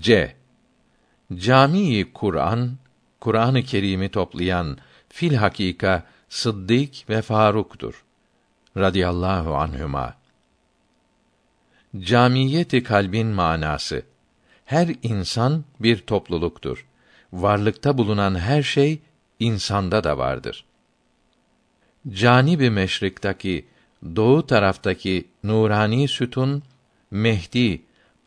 C. Camii Kur'an, Kur'an-ı Kerim'i toplayan fil hakika Sıddık ve Faruk'tur. Radiyallahu anhuma. Camiyeti kalbin manası her insan bir topluluktur. Varlıkta bulunan her şey insanda da vardır. Canibi meşriktaki doğu taraftaki nurani sütun Mehdi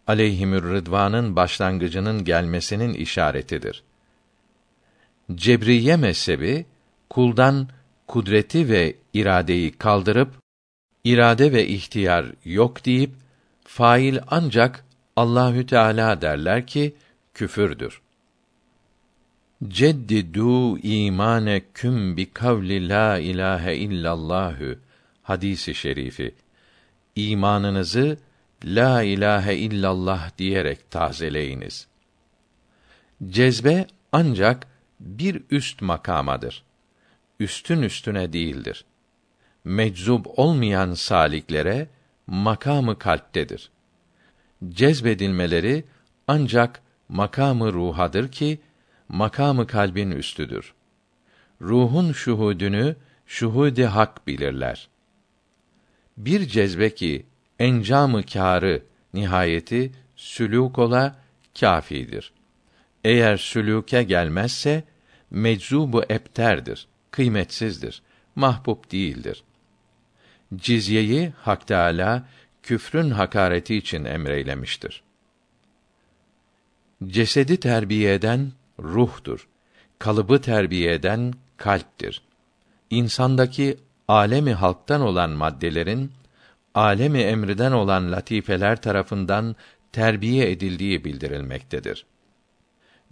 aleyhimür rıdvanın başlangıcının gelmesinin işaretidir. Cebriye mezhebi kuldan kudreti ve iradeyi kaldırıp irade ve ihtiyar yok deyip fail ancak Allahü Teala derler ki küfürdür. Ceddidu imane küm bi kavli la ilahe illallahü hadisi şerifi. İmanınızı la ilahe illallah diyerek tazeleyiniz. Cezbe ancak bir üst makamadır. Üstün üstüne değildir. Meczub olmayan saliklere makamı kalptedir. Cezbedilmeleri ancak makamı ruhadır ki makamı kalbin üstüdür. Ruhun şuhudunu şuhudi hak bilirler. Bir cezbe ki encamı kârı nihayeti sülûk ola kâfidir. Eğer sülûke gelmezse meczubu ebterdir, kıymetsizdir, mahbub değildir. Cizyeyi Hak Teâlâ küfrün hakareti için emreylemiştir. Cesedi terbiye eden ruhtur. Kalıbı terbiye eden kalptir. İnsandaki alemi halktan olan maddelerin alemi emriden olan latifeler tarafından terbiye edildiği bildirilmektedir.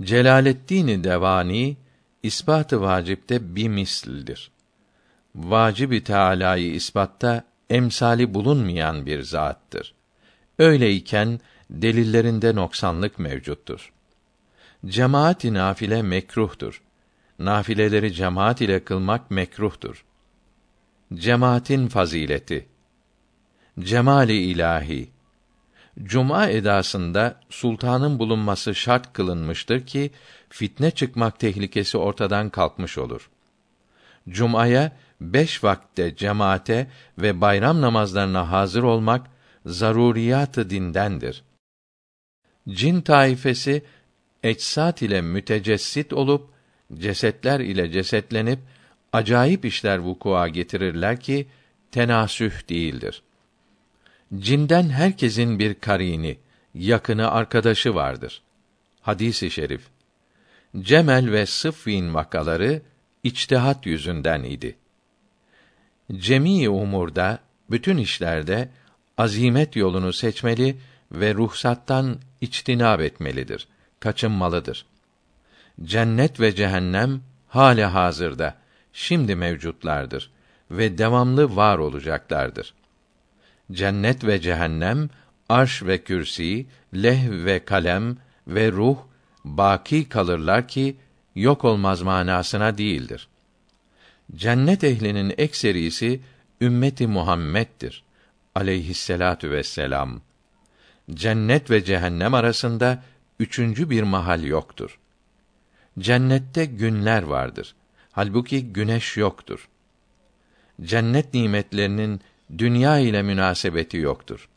Celaleddin Devani ispatı vacipte bir misldir. Vacibi Teâlâ'yı ispatta emsali bulunmayan bir zattır. Öyleyken delillerinde noksanlık mevcuttur. Cemaat-i nafile mekruhtur. Nafileleri cemaat ile kılmak mekruhtur. Cemaatin fazileti Cemali ilahi Cuma edasında sultanın bulunması şart kılınmıştır ki fitne çıkmak tehlikesi ortadan kalkmış olur. Cuma'ya beş vakte cemaate ve bayram namazlarına hazır olmak zaruriyatı dindendir. Cin taifesi ecsat ile mütecessit olup cesetler ile cesetlenip acayip işler vukua getirirler ki tenasüh değildir. Cinden herkesin bir karini, yakını arkadaşı vardır. Hadisi şerif. Cemel ve Sıffin vakaları içtihat yüzünden idi. Cemii umurda, bütün işlerde azimet yolunu seçmeli ve ruhsattan içtinab etmelidir, kaçınmalıdır. Cennet ve cehennem hale hazırda şimdi mevcutlardır ve devamlı var olacaklardır. Cennet ve cehennem, arş ve kürsi, leh ve kalem ve ruh baki kalırlar ki yok olmaz manasına değildir. Cennet ehlinin ekserisi ümmeti Muhammed'dir aleyhisselatu vesselam. Cennet ve cehennem arasında üçüncü bir mahal yoktur. Cennette günler vardır. Halbuki güneş yoktur. Cennet nimetlerinin dünya ile münasebeti yoktur.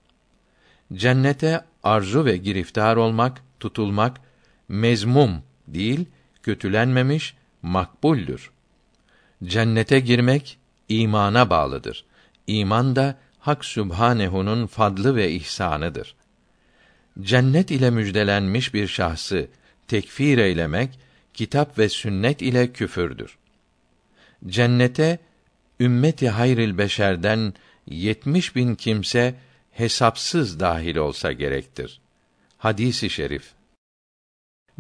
Cennete arzu ve giriftar olmak, tutulmak mezmum değil, kötülenmemiş, makbuldür. Cennete girmek imana bağlıdır. İman da Hak Sübhanehu'nun fadlı ve ihsanıdır. Cennet ile müjdelenmiş bir şahsı tekfir eylemek kitap ve sünnet ile küfürdür. Cennete ümmeti hayril beşerden yetmiş bin kimse hesapsız dahil olsa gerektir. Hadisi şerif.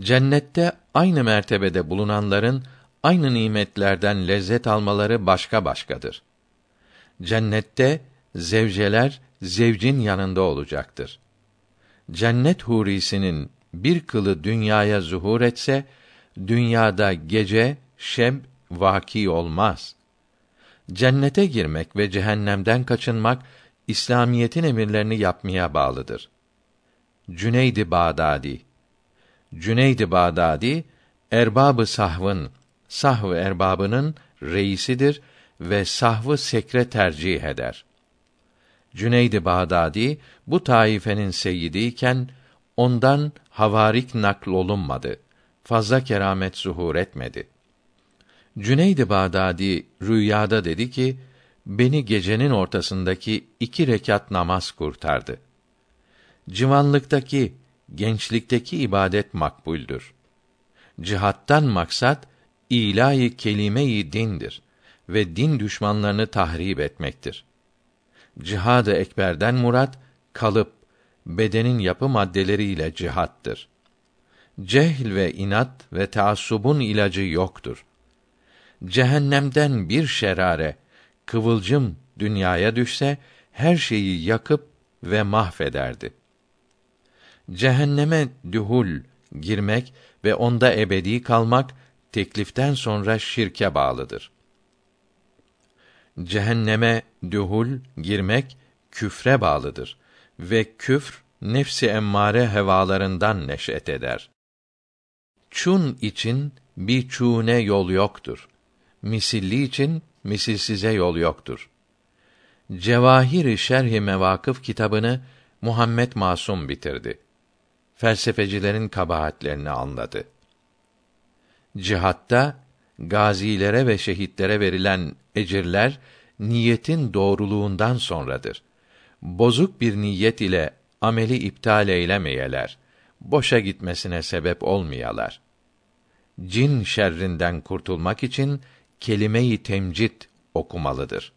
Cennette aynı mertebede bulunanların aynı nimetlerden lezzet almaları başka başkadır. Cennette zevceler zevcin yanında olacaktır. Cennet hurisinin bir kılı dünyaya zuhur etse, dünyada gece, şeb vaki olmaz. Cennete girmek ve cehennemden kaçınmak İslamiyetin emirlerini yapmaya bağlıdır. Cüneydi Bağdadi Cüneyd-i Bağdadi erbabı sahvın, sahv erbabının reisidir ve sahvı sekre tercih eder. Cüneyd-i Bağdadi bu taifenin seyyidiyken ondan havarik nakl olunmadı. Fazla keramet zuhur etmedi. Cüneyd-i Bağdadi rüyada dedi ki, beni gecenin ortasındaki iki rekat namaz kurtardı. Civanlıktaki, gençlikteki ibadet makbuldür. Cihattan maksat ilahi kelime-i dindir ve din düşmanlarını tahrip etmektir. Cihad-ı ekberden murat kalıp bedenin yapı maddeleriyle cihattır. Cehl ve inat ve taassubun ilacı yoktur. Cehennemden bir şerare, kıvılcım dünyaya düşse her şeyi yakıp ve mahvederdi. Cehenneme dühul girmek ve onda ebedi kalmak tekliften sonra şirke bağlıdır. Cehenneme dühul girmek küfre bağlıdır ve küfr nefsi emmare hevalarından neş'et eder. Çun için bir çune yol yoktur. Misilli için misilsize yol yoktur. Cevahir-i Şerh-i Mevakıf kitabını Muhammed Masum bitirdi. Felsefecilerin kabahatlerini anladı. Cihatta gazilere ve şehitlere verilen ecirler niyetin doğruluğundan sonradır. Bozuk bir niyet ile ameli iptal eylemeyeler. Boşa gitmesine sebep olmayalar. Cin şerrinden kurtulmak için kelime-i temcid okumalıdır.